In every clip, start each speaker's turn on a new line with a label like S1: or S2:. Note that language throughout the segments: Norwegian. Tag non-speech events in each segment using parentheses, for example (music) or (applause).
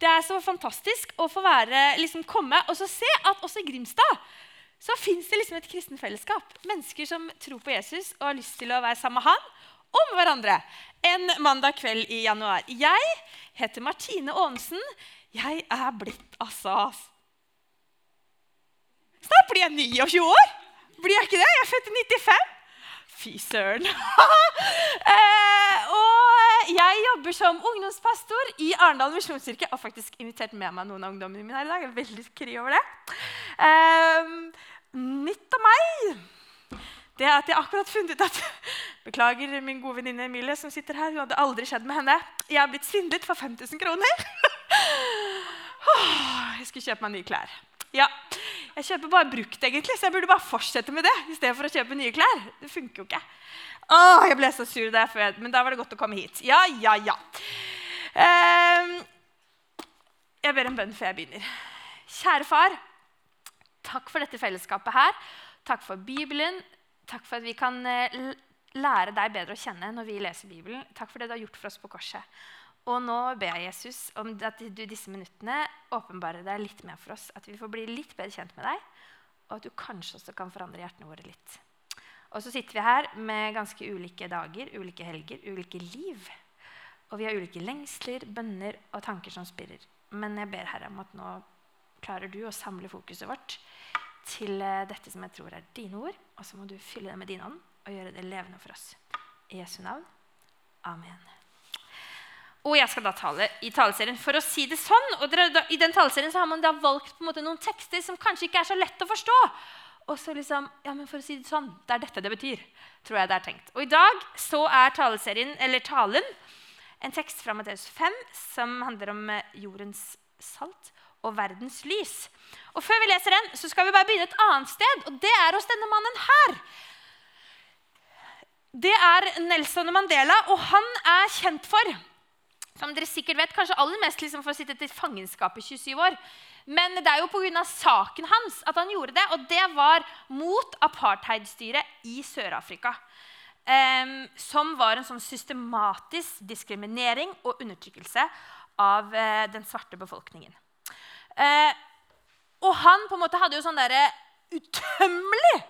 S1: Det er så fantastisk å få være, liksom komme og så se at også i Grimstad så fins det liksom et kristenfellesskap. Mennesker som tror på Jesus og har lyst til å være sammen med han og med hverandre. En mandag kveld i januar. Jeg heter Martine Aanesen. Jeg er blitt altså Snart blir jeg 29 år! Blir jeg ikke det? Jeg er født i 95. Fy søren. (laughs) eh, og jeg jobber som ungdomspastor i Arendal misjonskirke. Og faktisk invitert med meg noen av ungdommene mine her i dag. Jeg er veldig kry over det. Eh, nytt av meg det er at jeg akkurat funnet ut at (laughs) Beklager min gode venninne Emilie som sitter her. Hun hadde aldri skjedd med henne. Jeg har blitt svindlet for 5000 kroner. (laughs) Jeg skulle kjøpe meg nye klær. Ja, Jeg kjøper bare brukt, egentlig, så jeg burde bare fortsette med det. I stedet for å kjøpe nye klær. Det funker jo ikke. Åh, jeg ble så sur der før, men da var det godt å komme hit. Ja, ja, ja. Uh, jeg ber en bønn før jeg begynner. Kjære far, takk for dette fellesskapet her. Takk for Bibelen. Takk for at vi kan eh, lære deg bedre å kjenne når vi leser Bibelen. Takk for det du har gjort for oss på korset. Og nå ber jeg Jesus om at du disse minuttene åpenbarer deg litt mer for oss. At vi får bli litt bedre kjent med deg, og at du kanskje også kan forandre hjertene våre litt. Og så sitter vi her med ganske ulike dager, ulike helger, ulike liv. Og vi har ulike lengsler, bønner og tanker som spirrer. Men jeg ber Herre om at nå klarer du å samle fokuset vårt til eh, dette som jeg tror er dine ord. Og så må du fylle det med din ånd og gjøre det levende for oss. I Jesu navn. Amen. Og jeg skal da tale i taleserien for å si det sånn. Og I den taleserien så har man da valgt på en måte noen tekster som kanskje ikke er så lett å forstå. Og så liksom, ja, men for å si Det sånn, det er dette det betyr. tror jeg det er tenkt. Og I dag så er taleserien, eller talen en tekst fra Matteus 5 som handler om eh, jordens salt og verdens lys. Og Før vi leser den, så skal vi bare begynne et annet sted. og Det er hos denne mannen her. Det er Nelson Mandela, og han er kjent for som dere sikkert vet, kanskje aller mest liksom for å sitte til fangenskap i 27 år. Men det er jo pga. saken hans at han gjorde det, og det var mot apartheidstyret i Sør-Afrika. Um, som var en sånn systematisk diskriminering og undertrykkelse av uh, den svarte befolkningen. Uh, og han på en måte hadde jo sånn derre utømmelig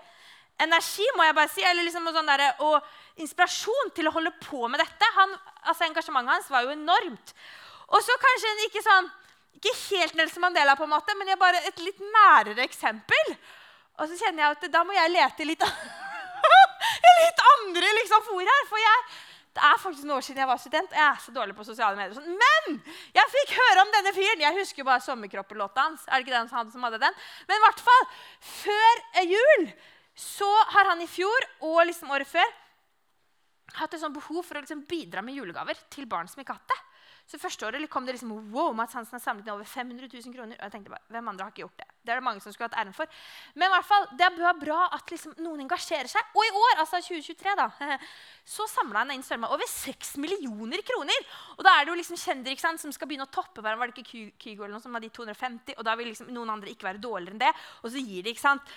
S1: energi, må jeg bare si, eller liksom sånn der, og inspirasjon til å holde på med dette. Han, altså Engasjementet hans var jo enormt. Og så kanskje en ikke sånn ikke helt Nelson Mandela, på en måte, men jeg bare et litt nærere eksempel. Og så kjenner jeg at da må jeg lete litt, (laughs) litt andre liksom, for her. For jeg, det er faktisk noen år siden jeg var student. Jeg er så dårlig på sosiale medier. Sånn. Men jeg fikk høre om denne fyren. Jeg husker bare sommerkroppen-låta hans. Er det ikke den som hadde den? Men i hvert fall, før jul så har han i fjor og liksom året før hatt et sånt behov for å liksom bidra med julegaver til barn som ikke har hatt det. Så første året kom det liksom, wow, Mats Hansen har samlet inn over 500 000 kroner. Og jeg tenkte bare, hvem andre har ikke gjort Det Det er det mange som skulle hatt æren for. Men i hvert fall, det er bra at liksom noen engasjerer seg. Og i år, altså 2023, da, (laughs) så samla han inn strømma over 6 millioner kroner. Og da er det jo liksom kjendere ikke sant, som skal begynne å toppe hverandre. Var det ikke Kygo eller noe som hadde de 250? Og da vil liksom noen andre ikke være dårligere enn det. Og så gir de, ikke sant.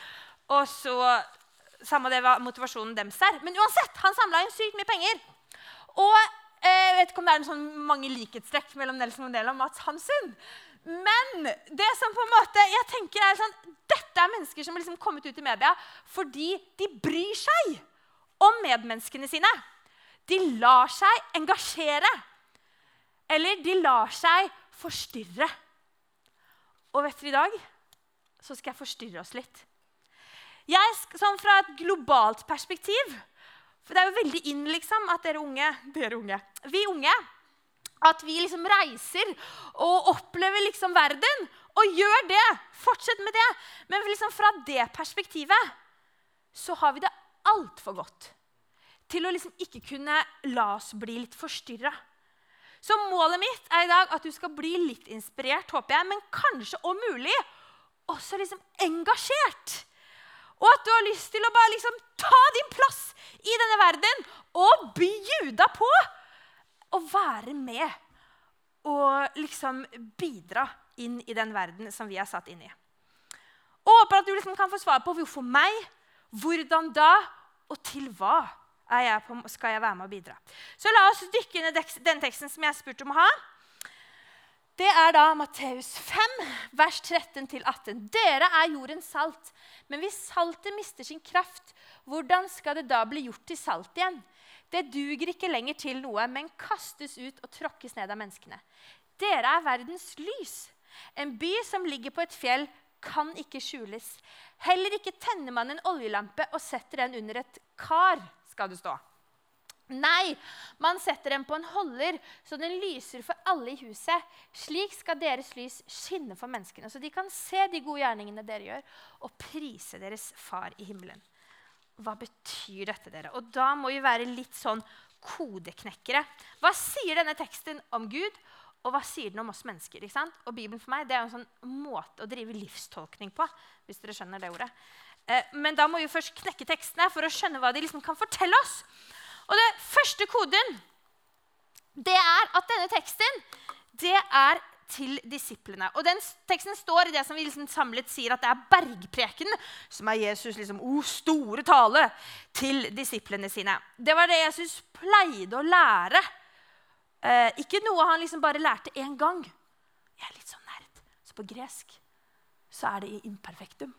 S1: Og så Samme det hva motivasjonen deres er. Men uansett, han samla inn sykt mye penger. Og jeg vet ikke om det er sånn mange likhetstrekk mellom Nelson Mandela og Mats Hansen. Men det som på en måte, jeg tenker er sånn, dette er mennesker som har liksom kommet ut i media fordi de bryr seg om medmenneskene sine. De lar seg engasjere. Eller de lar seg forstyrre. Og vet dere, i dag så skal jeg forstyrre oss litt. Jeg, sånn Fra et globalt perspektiv For det er jo veldig inn liksom, at dere unge, dere unge Vi unge at vi liksom reiser og opplever liksom verden. Og gjør det. Fortsett med det. Men liksom fra det perspektivet så har vi det altfor godt til å liksom ikke kunne la oss bli litt forstyrra. Så målet mitt er i dag at du skal bli litt inspirert, håper jeg, men kanskje om mulig også liksom engasjert og at du har lyst til å bare liksom ta din plass i denne verden og bjuda på å være med og liksom bidra inn i den verden som vi er satt inn i. Og håper at du liksom kan få svar på hvorfor meg, hvordan da, og til hva jeg på, skal jeg være med og bidra. Så la oss dykke inn i den teksten som jeg spurte om å ha. Det er da Matteus 5, vers 13-18. Dere er jordens salt. Men hvis saltet mister sin kraft, hvordan skal det da bli gjort til salt igjen? Det duger ikke lenger til noe, men kastes ut og tråkkes ned av menneskene. Dere er verdens lys. En by som ligger på et fjell, kan ikke skjules. Heller ikke tenner man en oljelampe og setter den under et kar, skal det stå. Nei, man setter den på en holder, så den lyser for alle i huset. Slik skal deres lys skinne for menneskene, så de kan se de gode gjerningene dere gjør, og prise deres far i himmelen. Hva betyr dette, dere? Og da må vi være litt sånn kodeknekkere. Hva sier denne teksten om Gud, og hva sier den om oss mennesker? Og Bibelen for meg det er en sånn måte å drive livstolkning på. hvis dere skjønner det ordet. Eh, men da må vi først knekke tekstene for å skjønne hva de liksom kan fortelle oss. Og det første koden det er at denne teksten det er til disiplene. Og den teksten står i det som vi liksom samlet sier at det er bergpreken, som er Jesus' liksom, oh, store tale til disiplene sine. Det var det Jesus pleide å lære. Eh, ikke noe han liksom bare lærte én gang. Jeg er litt sånn nerd, så på gresk så er det i imperfektum.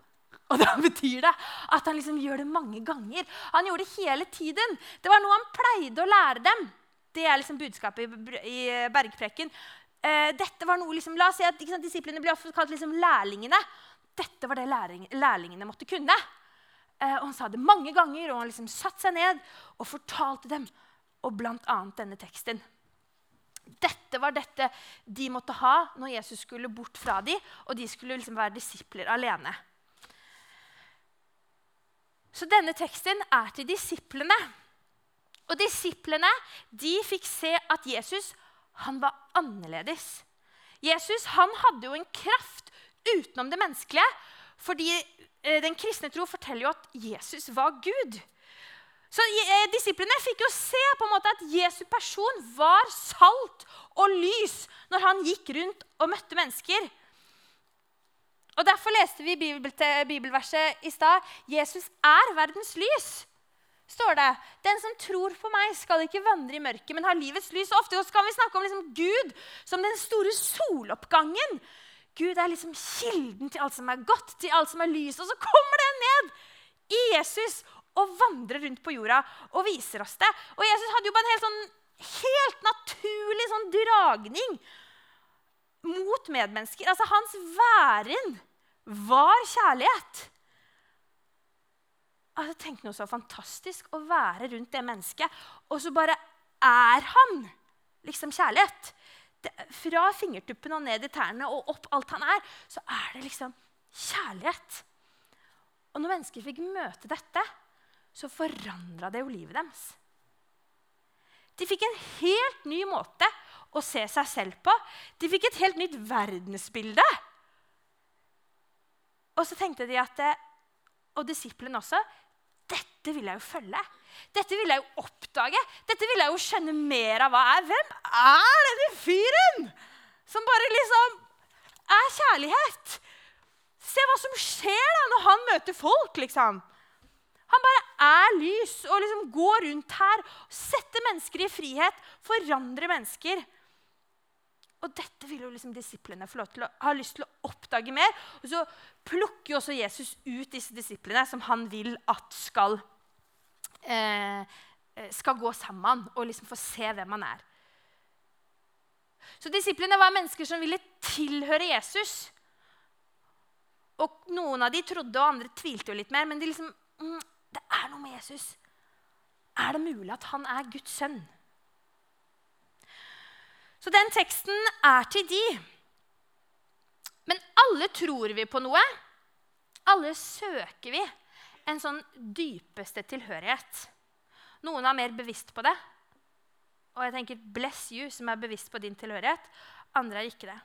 S1: Og da (laughs) betyr det at han liksom gjør det mange ganger. Han gjorde det hele tiden. Det var noe han pleide å lære dem. Det er liksom budskapet i, Bergprekken. bergpreken. Eh, dette var noe, liksom, La oss si at sant, Disiplene blir ofte kalt liksom, lærlingene. Dette var det lærlingene måtte kunne. Eh, og Han sa det mange ganger, og han liksom satte seg ned og fortalte dem. Og bl.a. denne teksten. Dette var dette de måtte ha når Jesus skulle bort fra dem, og de skulle liksom være disipler alene. Så denne teksten er til disiplene. Og disiplene de fikk se at Jesus han var annerledes. Jesus han hadde jo en kraft utenom det menneskelige. Fordi eh, den kristne tro forteller jo at Jesus var Gud. Så eh, Disiplene fikk jo se på en måte at Jesu person var salt og lys når han gikk rundt og møtte mennesker. Og Derfor leste vi bibelverset i stad. Jesus er verdens lys. står det. Den som tror på meg, skal ikke vandre i mørket, men har livets lys. Og ofte kan vi snakke om liksom Gud som den store soloppgangen. Gud er liksom kilden til alt som er godt, til alt som er lys. Og så kommer det ned i Jesus og vandrer rundt på jorda og viser oss det. Og Jesus hadde jo bare en helt, sånn, helt naturlig sånn dragning mot medmennesker. Altså, hans væren var kjærlighet. Altså, tenk noe så fantastisk å være rundt det mennesket, og så bare er han liksom kjærlighet. Det, fra fingertuppene og ned i tærne og opp alt han er, så er det liksom kjærlighet. Og når mennesker fikk møte dette, så forandra det jo livet deres. De fikk en helt ny måte å se seg selv på. De fikk et helt nytt verdensbilde. Og så tenkte de at Og disiplene også. Dette vil jeg jo følge. Dette vil jeg jo oppdage. Dette vil jeg jo skjønne mer av hva er. Hvem er denne fyren som bare liksom er kjærlighet? Se hva som skjer da når han møter folk, liksom. Han bare er lys og liksom går rundt her, setter mennesker i frihet, forandrer mennesker. Og dette vil jo liksom disiplene få lov til å ha lyst til å oppdage mer. Og så plukker jo også Jesus ut disse disiplene som han vil at skal, eh, skal gå sammen og liksom få se hvem han er. Så disiplene var mennesker som ville tilhøre Jesus. Og Noen av de trodde, og andre tvilte jo litt mer. Men de liksom, mm, det er noe med Jesus. Er det mulig at han er Guds sønn? Så den teksten er til de. Men alle tror vi på noe. Alle søker vi en sånn dypeste tilhørighet. Noen er mer bevisst på det. Og jeg tenker 'bless you', som er bevisst på din tilhørighet. Andre er ikke det.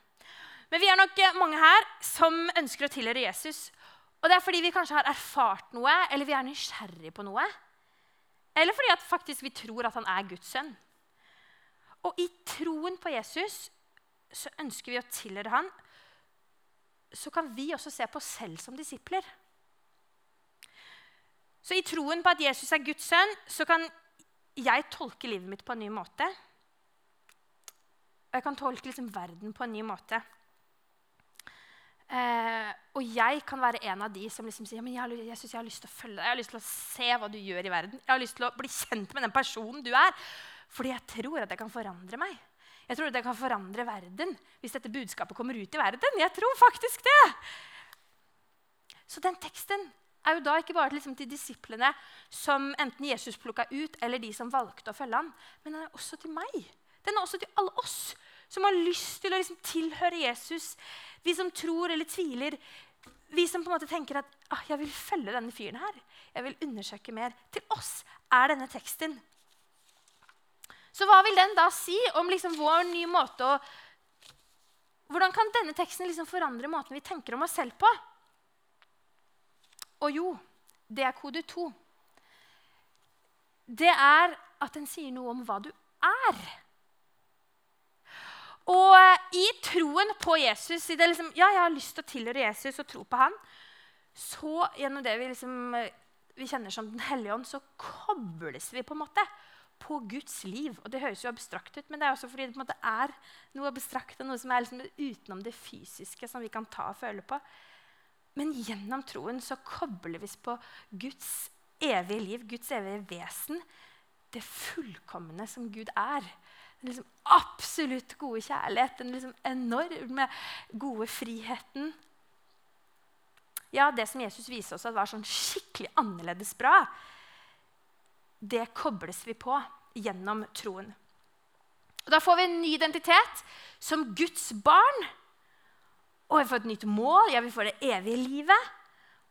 S1: Men vi er nok mange her som ønsker å tilhøre Jesus. Og det er fordi vi kanskje har erfart noe, eller vi er nysgjerrig på noe. Eller fordi at faktisk vi tror at han er Guds sønn. Og i troen på Jesus så ønsker vi å tilhøre han. Så kan vi også se på oss selv som disipler. Så i troen på at Jesus er Guds sønn, så kan jeg tolke livet mitt på en ny måte. Og jeg kan tolke liksom verden på en ny måte. Eh, og jeg kan være en av de som liksom sier men jeg, har, jeg, synes jeg har lyst til å følge deg. Jeg har lyst til å se hva du gjør i verden. Jeg har lyst til å bli kjent med den personen du er. Fordi jeg tror at jeg kan forandre meg. Jeg tror at jeg kan forandre verden hvis dette budskapet kommer ut i verden. Jeg tror faktisk det. Så den teksten er jo da ikke bare liksom til disiplene som enten Jesus plukka ut, eller de som valgte å følge ham, men den er også til meg. Den er også til alle oss som har lyst til å liksom tilhøre Jesus. Vi som tror eller tviler. Vi som på en måte tenker at ah, jeg vil følge denne fyren her. Jeg vil undersøke mer. Til oss er denne teksten. Så hva vil den da si om liksom vår nye måte å Hvordan kan denne teksten liksom forandre måten vi tenker om oss selv på? Og jo, det er kode to. Det er at den sier noe om hva du er. Og eh, i troen på Jesus, i det liksom, ja, jeg har lyst til å tilhøre Jesus og tro på han, så gjennom det vi, liksom, eh, vi kjenner som Den hellige ånd, så kobles vi på en måte på Guds liv. Og Det høres jo abstrakt ut, men det er også fordi det på en måte er noe abstrakt og noe som er liksom utenom det fysiske, som vi kan ta og føle på. Men gjennom troen så kobler vi oss på Guds evige liv, Guds evige vesen. Det fullkomne som Gud er. Den liksom absolutt gode kjærlighet, den liksom enorme gode friheten. Ja, det som Jesus viser oss at var sånn skikkelig annerledes bra, det kobles vi på gjennom troen. Og Da får vi en ny identitet som Guds barn. Og vi får et nytt mål. Ja, vi får det evige livet.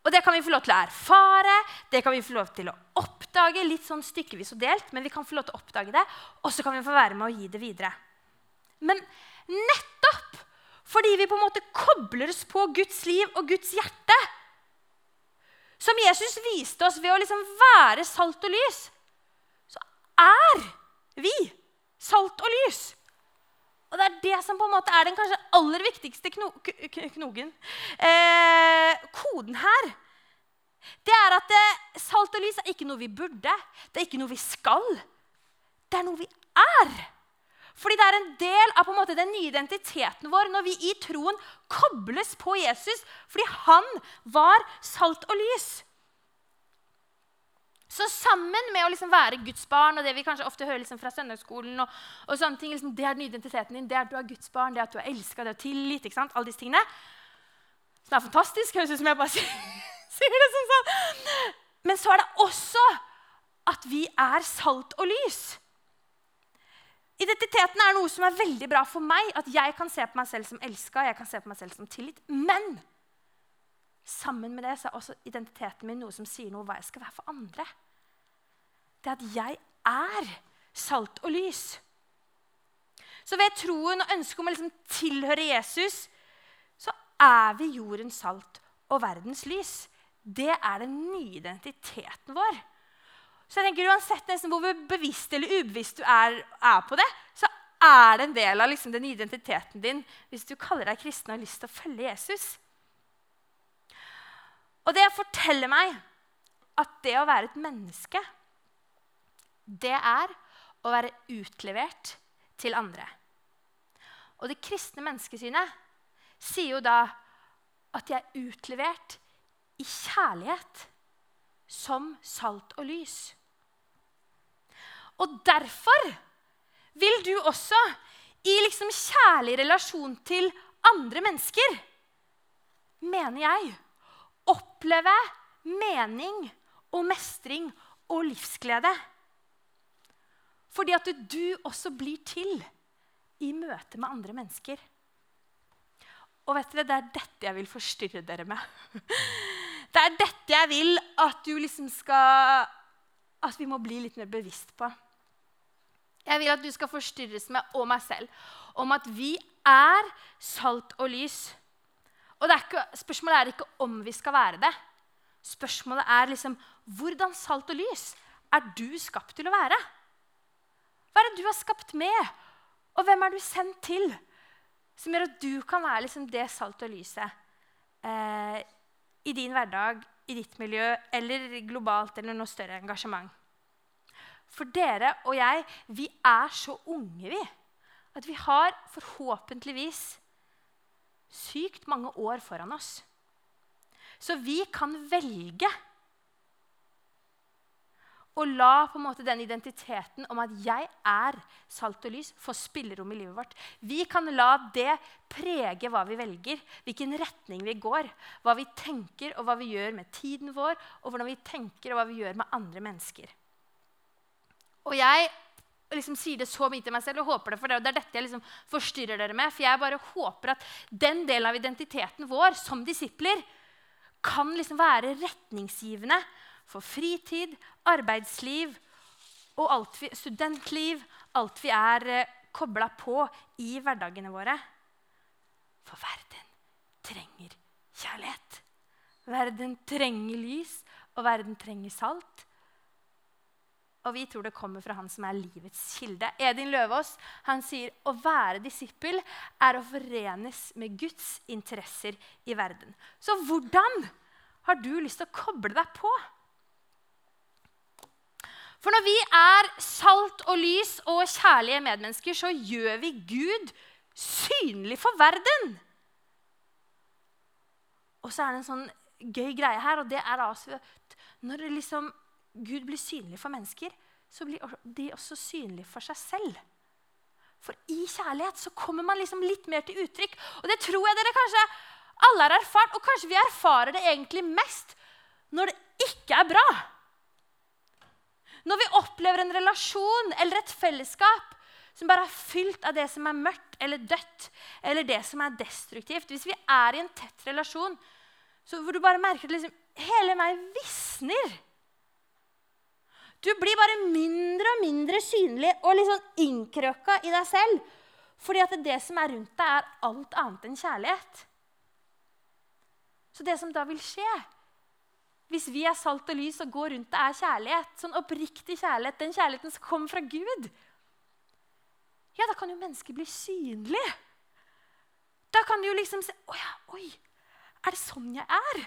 S1: Og det kan vi få lov til å erfare, det kan vi få lov til å oppdage. Litt sånn stykkevis og delt, men vi kan få lov til å oppdage det. Og så kan vi få være med å gi det videre. Men nettopp fordi vi på en måte kobler oss på Guds liv og Guds hjerte, som Jesus viste oss ved å liksom være salt og lys, er vi salt og lys. Og det er det som på en måte er den kanskje aller viktigste kno knogen. Eh, koden her. Det er at det, salt og lys er ikke noe vi burde, det er ikke noe vi skal. Det er noe vi er. Fordi det er en del av en måte, den nye identiteten vår når vi i troen kobles på Jesus fordi han var salt og lys. Så sammen med å liksom være Guds barn og det vi kanskje ofte hører liksom fra søndagsskolen, og, og sånne ting, liksom, det er den identiteten din, det er at du er Guds barn, det er at du er elska, det er tillit ikke sant? Alle disse tingene. Så det er fantastisk. Høres ut som jeg bare (laughs) sier det som sånn. Men så er det også at vi er salt og lys. Identiteten er noe som er veldig bra for meg. At jeg kan se på meg selv som elska, jeg kan se på meg selv som tillit. Men Sammen med det så er også identiteten min noe som sier noe om hva jeg skal være for andre. Det at jeg er salt og lys. Så ved troen og ønsket om å liksom tilhøre Jesus, så er vi jordens salt og verdens lys. Det er den nye identiteten vår. Så jeg tenker Uansett hvor bevisst eller ubevisst du er, er på det, så er det en del av liksom den identiteten din hvis du kaller deg kristen og har lyst til å følge Jesus. Og det forteller meg at det å være et menneske, det er å være utlevert til andre. Og det kristne menneskesynet sier jo da at de er utlevert i kjærlighet som salt og lys. Og derfor vil du også i liksom kjærlig relasjon til andre mennesker, mener jeg, oppleve mening og mestring og livsglede. Fordi at du også blir til i møte med andre mennesker. Og vet dere, det er dette jeg vil forstyrre dere med. (laughs) Det er dette jeg vil at du liksom skal At vi må bli litt mer bevisst på. Jeg vil at du skal forstyrres med, og meg selv, om at vi er salt og lys. Og er ikke, Spørsmålet er ikke om vi skal være det. Spørsmålet er liksom hvordan salt og lys er du skapt til å være? Hva er det du har skapt med? Og hvem er du sendt til? Som gjør at du kan være liksom det salt og lyset eh, i din hverdag, i ditt miljø eller globalt eller noe større engasjement. For dere og jeg, vi er så unge, vi. at vi har forhåpentligvis sykt mange år foran oss. Så vi kan velge å la på en måte den identiteten om at 'jeg er salt og lys', få spillerom i livet vårt. Vi kan la det prege hva vi velger, hvilken retning vi går. Hva vi tenker og hva vi gjør med tiden vår, og hvordan vi tenker og hva vi gjør med andre mennesker. Og jeg liksom sier det så mye til meg selv og håper det, for dere. og det er dette jeg liksom forstyrrer dere med. For jeg bare håper at den delen av identiteten vår som disipler kan liksom være retningsgivende for fritid, arbeidsliv og alt vi, studentliv, alt vi er eh, kobla på i hverdagene våre. For verden trenger kjærlighet. Verden trenger lys, og verden trenger salt. Og vi tror det kommer fra han som er livets kilde. Edin Løvaas han sier å være disippel er å forenes med Guds interesser i verden. Så hvordan har du lyst til å koble deg på? For når vi er salt og lys og kjærlige medmennesker, så gjør vi Gud synlig for verden. Og så er det en sånn gøy greie her, og det er altså at når liksom Gud blir synlig for mennesker, så blir de også synlige for seg selv. For i kjærlighet så kommer man liksom litt mer til uttrykk. Og det tror jeg dere kanskje alle har erfart, og kanskje vi erfarer det egentlig mest når det ikke er bra. Når vi opplever en relasjon eller et fellesskap som bare er fylt av det som er mørkt eller dødt, eller det som er destruktivt Hvis vi er i en tett relasjon hvor du bare merker at liksom, hele meg visner Du blir bare mindre og mindre synlig og litt sånn innkrøka i deg selv. Fordi at det som er rundt deg, er alt annet enn kjærlighet. Så det som da vil skje, hvis vi er salt og lys og går rundt det er kjærlighet, sånn oppriktig kjærlighet, den kjærligheten som kommer fra Gud, ja, da kan jo mennesket bli synlig. Da kan du jo liksom se Å oi, er det sånn jeg er?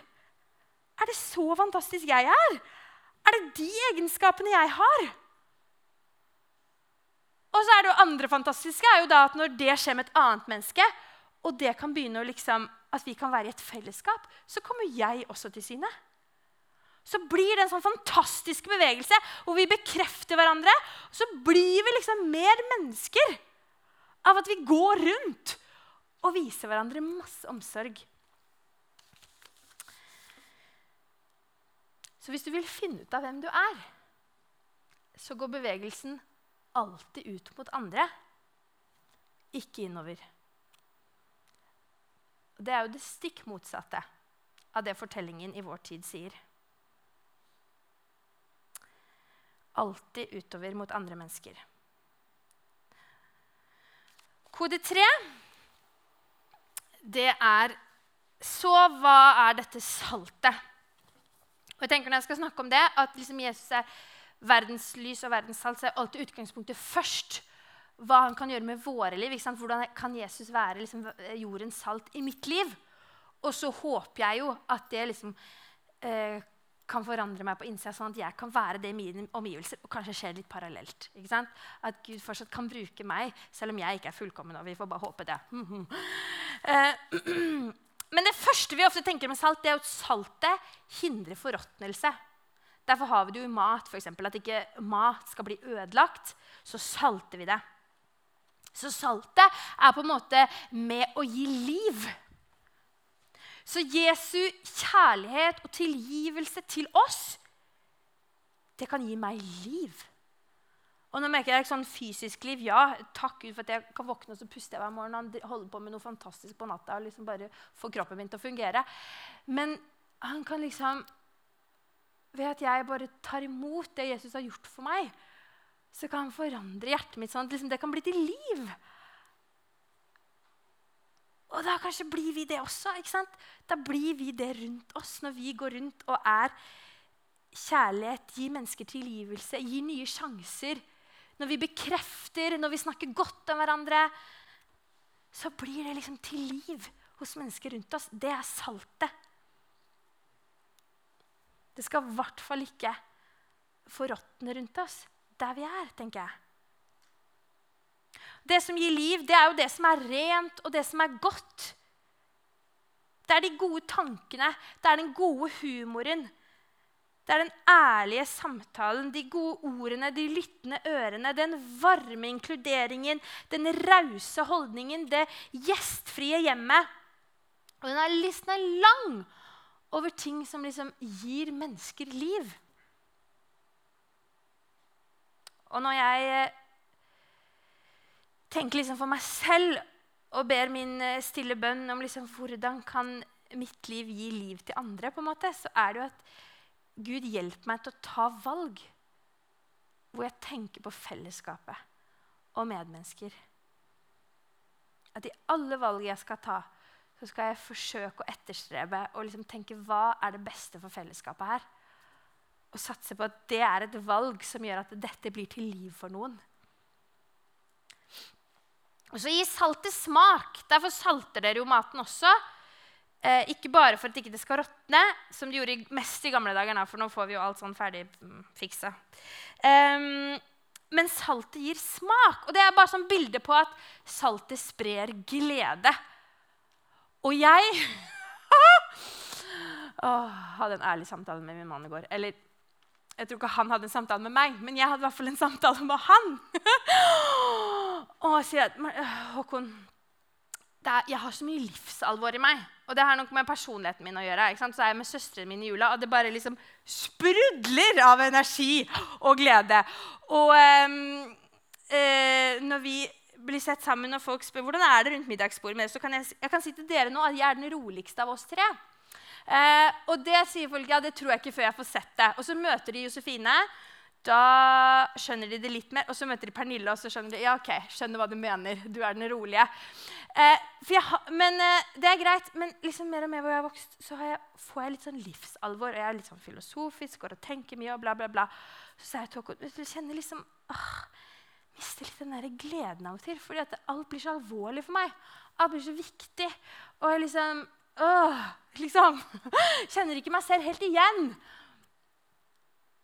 S1: Er det så fantastisk jeg er? Er det de egenskapene jeg har? Og så er det jo andre fantastiske er jo da at når det skjer med et annet menneske, og det kan begynne å liksom, at vi kan være i et fellesskap, så kommer jeg også til syne så blir det en sånn fantastisk bevegelse hvor vi bekrefter hverandre. Og så blir vi liksom mer mennesker av at vi går rundt og viser hverandre masse omsorg. Så hvis du vil finne ut av hvem du er, så går bevegelsen alltid ut mot andre, ikke innover. Det er jo det stikk motsatte av det fortellingen i vår tid sier. alltid utover mot andre mennesker. Kode tre, det er Så hva er dette saltet? Og jeg tenker Når jeg skal snakke om det, at liksom Jesus er verdens lys og verdens salt, så er alltid utgangspunktet først hva han kan gjøre med våre liv. Hvordan kan Jesus være liksom, jordens salt i mitt liv? Og så håper jeg jo at det liksom eh, kan forandre meg på innsida, sånn at jeg kan være det i mine omgivelser. Og kanskje skjer litt parallelt. At Gud fortsatt kan bruke meg, selv om jeg ikke er fullkommen. og vi får bare håpe det. (laughs) Eh, (clears throat) men det første vi ofte tenker med salt, det er at saltet hindrer forråtnelse. Derfor har vi det jo i mat, eksempel, at ikke mat skal bli ødelagt. Så salter vi det. Så saltet er på en måte med å gi liv. Så Jesu kjærlighet og tilgivelse til oss, det kan gi meg liv. Og nå merker jeg sånn fysisk liv. Ja, takk Gud for at jeg kan våkne og så puste hver morgen og holde på med noe fantastisk på natta og liksom bare få kroppen min til å fungere. Men han kan liksom Ved at jeg bare tar imot det Jesus har gjort for meg, så kan han forandre hjertet mitt sånn at liksom det kan bli til liv. Og da kanskje blir vi det også. ikke sant? Da blir vi det rundt oss når vi går rundt og er kjærlighet, gir mennesker tilgivelse, gir nye sjanser. Når vi bekrefter, når vi snakker godt om hverandre, så blir det liksom til liv hos mennesker rundt oss. Det er saltet. Det skal i hvert fall ikke forråtne rundt oss der vi er, tenker jeg. Det som gir liv, det er jo det som er rent, og det som er godt. Det er de gode tankene, det er den gode humoren. Det er den ærlige samtalen, de gode ordene, de lyttende ørene, den varme inkluderingen, den rause holdningen, det gjestfrie hjemmet. Og denne listen er lang over ting som liksom gir mennesker liv. Og når jeg eh, tenker liksom for meg selv og ber min eh, stille bønn om liksom hvordan kan mitt liv gi liv til andre, på en måte, så er det jo at Gud hjelper meg til å ta valg hvor jeg tenker på fellesskapet og medmennesker. At i alle valg jeg skal ta, så skal jeg forsøke å etterstrebe og liksom tenke hva er det beste for fellesskapet her. Og satse på at det er et valg som gjør at dette blir til liv for noen. Og så gir saltet smak. Derfor salter dere jo maten også. Eh, ikke bare for at det ikke skal råtne, som de gjorde mest i gamle dager. For nå får vi jo alt sånn ferdig mm, fiksa. Um, men saltet gir smak. Og det er bare sånn bilde på at saltet sprer glede. Og jeg (laughs) oh, hadde en ærlig samtale med min mann i går. Eller jeg tror ikke han hadde en samtale med meg, men jeg hadde i hvert fall en samtale med han. (laughs) Og sier at Håkon, er, jeg har så mye livsalvor i meg. Og det har nok med personligheten min å gjøre. Så er jeg med søstrene mine i jula, og det bare liksom sprudler av energi og glede. Og um, uh, når vi blir sett sammen og folk spør hvordan er det rundt middagsbordet med så kan jeg, jeg kan si til dere nå at jeg er den roligste av oss tre. Uh, og det sier folk ja, det tror jeg ikke før jeg får sett det. Og så møter de Josefine. Da skjønner de det litt mer, og så møter de Pernille, og så skjønner de ja, ok, skjønner hva du mener. Du er den rolige. Eh, jeg, men eh, Det er greit, men liksom mer og mer hvor jeg har vokst, så jeg, får jeg litt sånn livsalvor. og Jeg er litt sånn filosofisk, går og tenker mye og bla, bla, bla. Så sier jeg til Håkon du kjenner liksom åh, Mister litt den der gleden av og til. fordi at alt blir så alvorlig for meg. Alt blir så viktig. Og jeg liksom åh, liksom (laughs) Kjenner ikke meg selv helt igjen.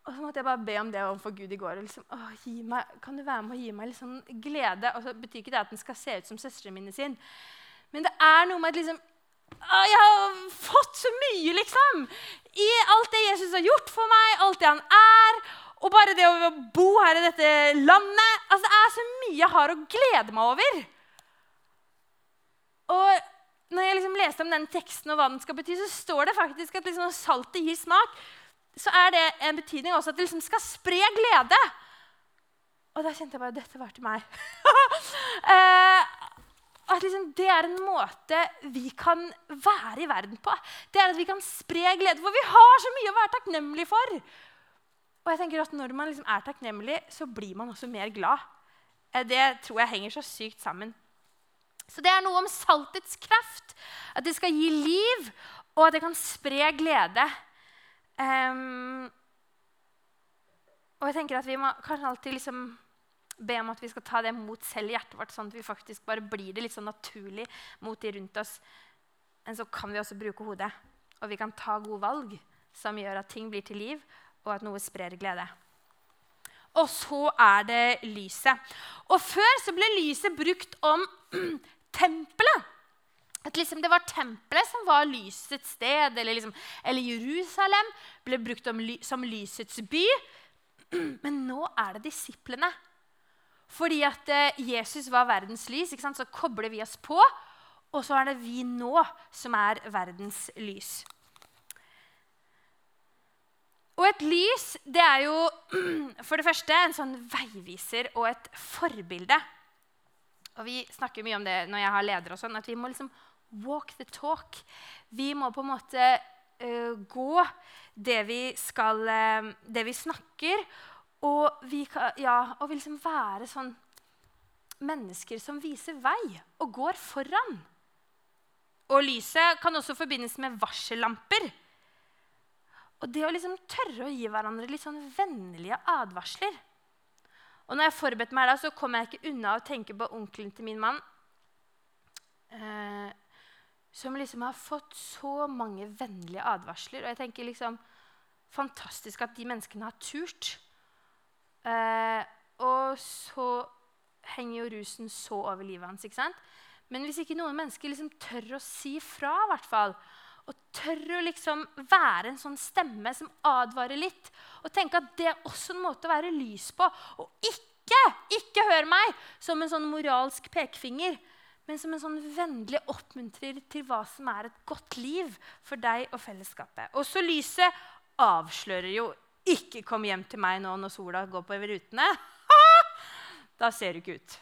S1: Og så måtte jeg bare be om det overfor Gud i går. Liksom, meg, kan du være med og gi meg litt sånn glede? Og så betyr ikke det at den skal se ut som søstrene mine sin. Men det er noe med at liksom, å, jeg har fått så mye, liksom. I alt det Jesus har gjort for meg, alt det han er. Og bare det å bo her i dette landet. Altså, det er så mye jeg har å glede meg over. Og når jeg liksom leste om den teksten og hva den skal bety, så står det faktisk at liksom saltet gir smak så er det en betydning også at det liksom skal spre glede. Og da kjente jeg bare dette var til meg. (laughs) eh, at liksom det er en måte vi kan være i verden på. Det er at vi kan spre glede. For vi har så mye å være takknemlig for. Og jeg tenker at når man liksom er takknemlig, så blir man også mer glad. Eh, det tror jeg henger så sykt sammen. Så det er noe om saltets kraft. At det skal gi liv, og at det kan spre glede. Um, og jeg tenker at Vi må kanskje alltid liksom be om at vi skal ta det mot selv i hjertet vårt, sånn at vi faktisk bare blir det litt sånn naturlig mot de rundt oss. Men så kan vi også bruke hodet, og vi kan ta gode valg som gjør at ting blir til liv, og at noe sprer glede. Og så er det lyset. Og før så ble lyset brukt om (clears throat) tempelet at liksom det var tempelet som var lysets sted, eller, liksom, eller Jerusalem ble brukt ly, som lysets by. (clears throat) Men nå er det disiplene. Fordi at eh, Jesus var verdens lys, så kobler vi oss på. Og så er det vi nå som er verdens lys. Og et lys det er jo (clears throat) for det første en sånn veiviser og et forbilde. Og Vi snakker mye om det når jeg har ledere, og sånn, at vi må liksom walk the talk. Vi må på en måte uh, gå det vi skal uh, Det vi snakker. Og vi kan, ja, og liksom være sånn mennesker som viser vei og går foran. Og lyset kan også forbindes med varsellamper. Og det å liksom tørre å gi hverandre litt sånn vennlige advarsler. Og når jeg forberedte meg, da, så kom jeg ikke unna å tenke på onkelen til min mann. Eh, som liksom har fått så mange vennlige advarsler. Og jeg tenker liksom Fantastisk at de menneskene har turt. Eh, og så henger jo rusen så over livet hans. ikke sant? Men hvis ikke noen mennesker liksom tør å si fra, i hvert fall, og tør å liksom være en sånn stemme som advarer litt, og tenke at det er også en måte å være lys på, og ikke, ikke hør meg som en sånn moralsk pekefinger, men som en sånn vennlig oppmuntrer til hva som er et godt liv for deg og fellesskapet. Også lyset avslører jo ikke 'kom hjem til meg nå når sola går på rutene'. (laughs) da ser du ikke ut.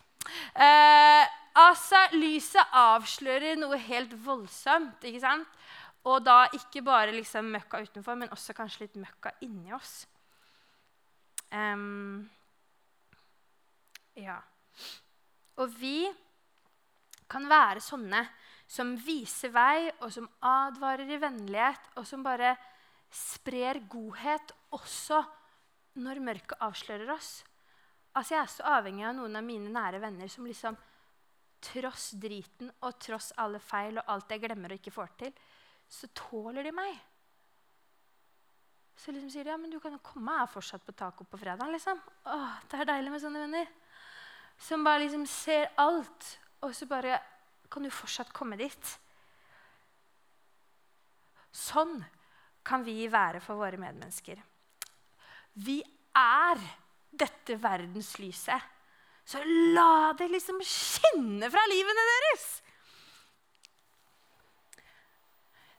S1: Eh, altså, lyset avslører noe helt voldsomt. ikke sant? Og da ikke bare liksom møkka utenfor, men også kanskje litt møkka inni oss. Um, ja. Og vi kan være sånne som viser vei, og som advarer i vennlighet, og som bare sprer godhet også når mørket avslører oss. Altså, Jeg er så avhengig av noen av mine nære venner som liksom tross driten og tross alle feil og alt jeg glemmer og ikke får til, så tåler de meg. Så liksom sier de ja, men du kan jo komme her fortsatt på taco på fredag. liksom. Åh, Det er deilig med sånne venner. Som bare liksom ser alt, og så bare kan du fortsatt komme dit. Sånn kan vi være for våre medmennesker. Vi er dette verdenslyset. Så la det liksom skinne fra livene deres!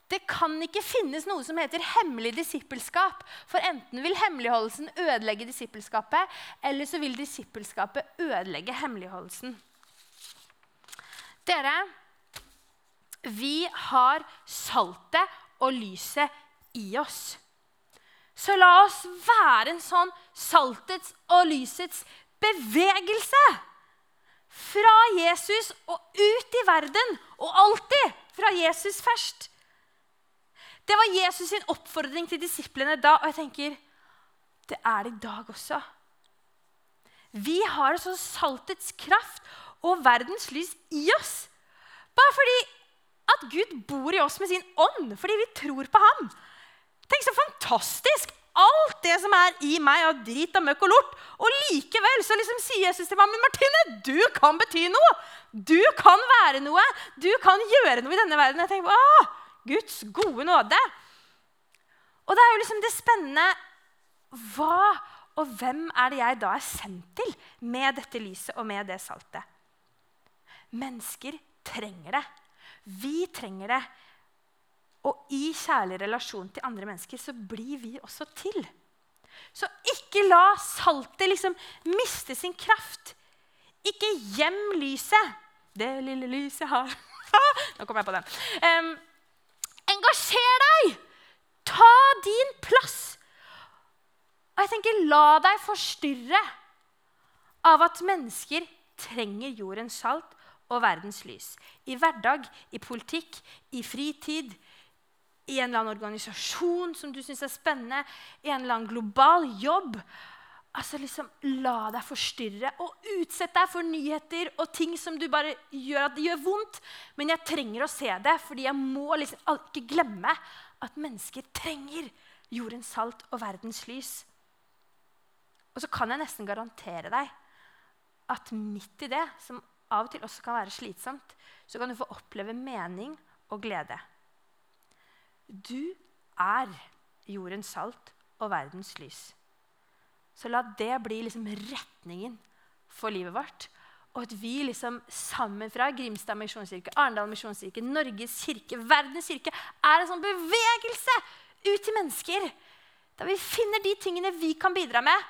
S1: Det kan ikke finnes noe som heter hemmelig disippelskap. For enten vil hemmeligholdelsen ødelegge disippelskapet, eller så vil disippelskapet ødelegge hemmeligholdelsen. Dere, vi har saltet og lyset i oss. Så la oss være en sånn saltets og lysets bevegelse. Fra Jesus og ut i verden, og alltid fra Jesus først. Det var Jesus sin oppfordring til disiplene da, og jeg tenker det er det i dag også. Vi har så saltets kraft og verdens lys i oss. Bare fordi at Gud bor i oss med sin ånd, fordi vi tror på ham. Tenk så fantastisk! Alt det som er i meg av drit og møkk og lort. Og likevel så liksom sier Jesus til meg men Martine, du kan bety noe. Du kan være noe. Du kan gjøre noe i denne verden. Jeg tenker, Åh, Guds gode nåde. Og det er jo liksom det spennende Hva og hvem er det jeg da er sendt til med dette lyset og med det saltet? Mennesker trenger det. Vi trenger det. Og i kjærlig relasjon til andre mennesker så blir vi også til. Så ikke la saltet liksom miste sin kraft. Ikke gjem lyset. Det lille lyset har (laughs) Nå kom jeg på den. Um, Engasjer deg! Ta din plass. Og jeg tenker, La deg forstyrre av at mennesker trenger jordens salt og verdens lys. I hverdag, i politikk, i fritid, i en eller annen organisasjon som du syns er spennende, i en eller annen global jobb. Altså liksom, La deg forstyrre og utsett deg for nyheter og ting som du bare gjør at det gjør vondt. Men jeg trenger å se det, fordi jeg må liksom ikke glemme at mennesker trenger jordens salt og verdens lys. Og så kan jeg nesten garantere deg at midt i det, som av og til også kan være slitsomt, så kan du få oppleve mening og glede. Du er jordens salt og verdens lys. Så la det bli liksom retningen for livet vårt. Og at vi liksom sammen fra Grimstad misjonskirke, Arendal misjonskirke, Norges kirke, verdens kirke er en sånn bevegelse ut til mennesker. Der vi finner de tingene vi kan bidra med.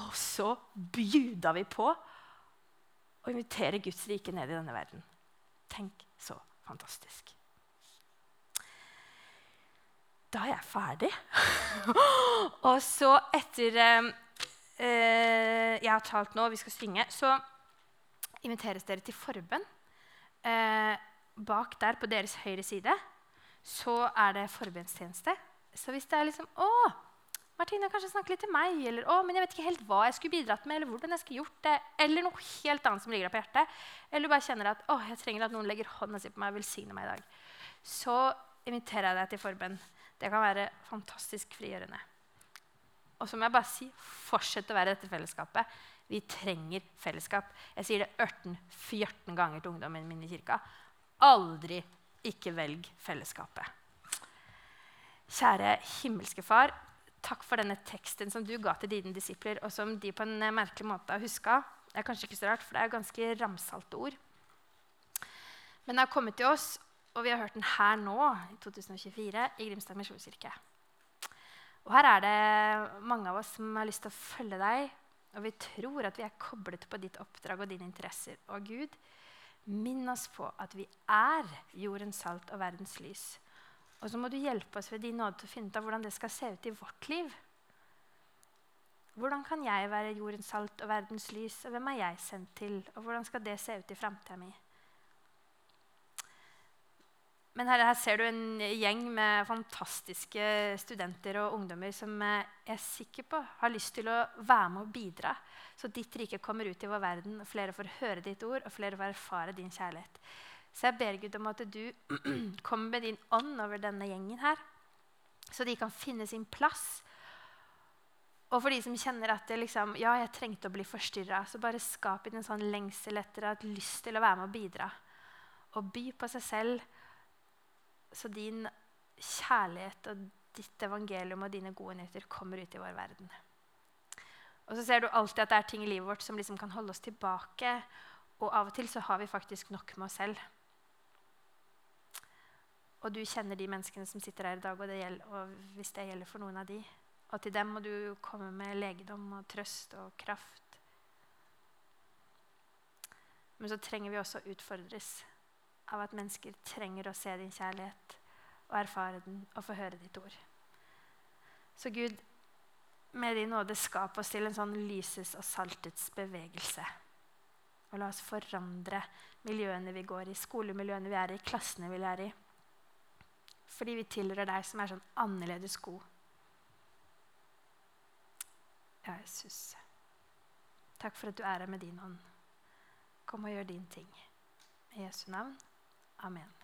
S1: Og så bjuda vi på å invitere Guds rike ned i denne verden. Tenk så fantastisk. Da er jeg ferdig. (laughs) og så etter eh, jeg har talt nå, og vi skal synge, så inviteres dere til forbønn. Eh, bak der på deres høyre side så er det forbønnstjeneste. Så hvis det er liksom Å, Martine, kanskje snakke litt til meg. Eller å, men jeg vet ikke helt hva jeg skulle bidratt med, eller hvordan jeg skulle gjort det. Eller noe helt annet som ligger deg på hjertet. Eller du bare kjenner at å, jeg trenger at noen legger hånda si på meg og velsigner meg i dag. Så inviterer jeg deg til forbønn. Det kan være fantastisk frigjørende. Og så må jeg bare si, fortsett å være dette fellesskapet. Vi trenger fellesskap. Jeg sier det 18-14 ganger til ungdommen min i kirka. Aldri ikke velg fellesskapet. Kjære himmelske Far, takk for denne teksten som du ga til dine disipler, og som de på en merkelig måte har huska. Det er kanskje ikke så rart, for det er ganske ramsalte ord. Men det har kommet til oss, og vi har hørt den her nå, i 2024, i Grimstad misjonskirke. Og her er det mange av oss som har lyst til å følge deg, og vi tror at vi er koblet på ditt oppdrag og dine interesser. Og Gud, minn oss på at vi er jordens salt og verdens lys. Og så må du hjelpe oss ved din nåde til å finne ut av hvordan det skal se ut i vårt liv. Hvordan kan jeg være jordens salt og verdens lys, og hvem er jeg sendt til? Og hvordan skal det se ut i framtida mi? Men her, her, ser du en gjeng med fantastiske studenter og ungdommer som jeg er sikker på har lyst til å være med og bidra, så ditt rike kommer ut i vår verden, og flere får høre ditt ord, og flere får erfare din kjærlighet. Så jeg ber Gud om at du (clears throat) kommer med din ånd over denne gjengen her, så de kan finne sin plass. Og for de som kjenner at det liksom, ja, jeg trengte å bli forstyrra, så bare skap inn en sånn lengsel etter at lyst til å være med og bidra. Og by på seg selv, så din kjærlighet og ditt evangelium og dine gode nyheter kommer ut i vår verden. Og så ser du alltid at det er ting i livet vårt som liksom kan holde oss tilbake. Og av og til så har vi faktisk nok med oss selv. Og du kjenner de menneskene som sitter her i dag, og, det gjelder, og hvis det gjelder for noen av de. Og til dem må du komme med legedom og trøst og kraft. Men så trenger vi også å utfordres av at mennesker trenger å se din kjærlighet og erfare den og få høre ditt ord. Så Gud, med din nåde, skap oss til en sånn lyses og saltets bevegelse. Og la oss forandre miljøene vi går i, skolemiljøene vi er i, klassene vi er i fordi vi tilhører deg som er sånn annerledes god. Ja, Jesus. Takk for at du er her med din hånd. Kom og gjør din ting. I Jesu navn. Amen.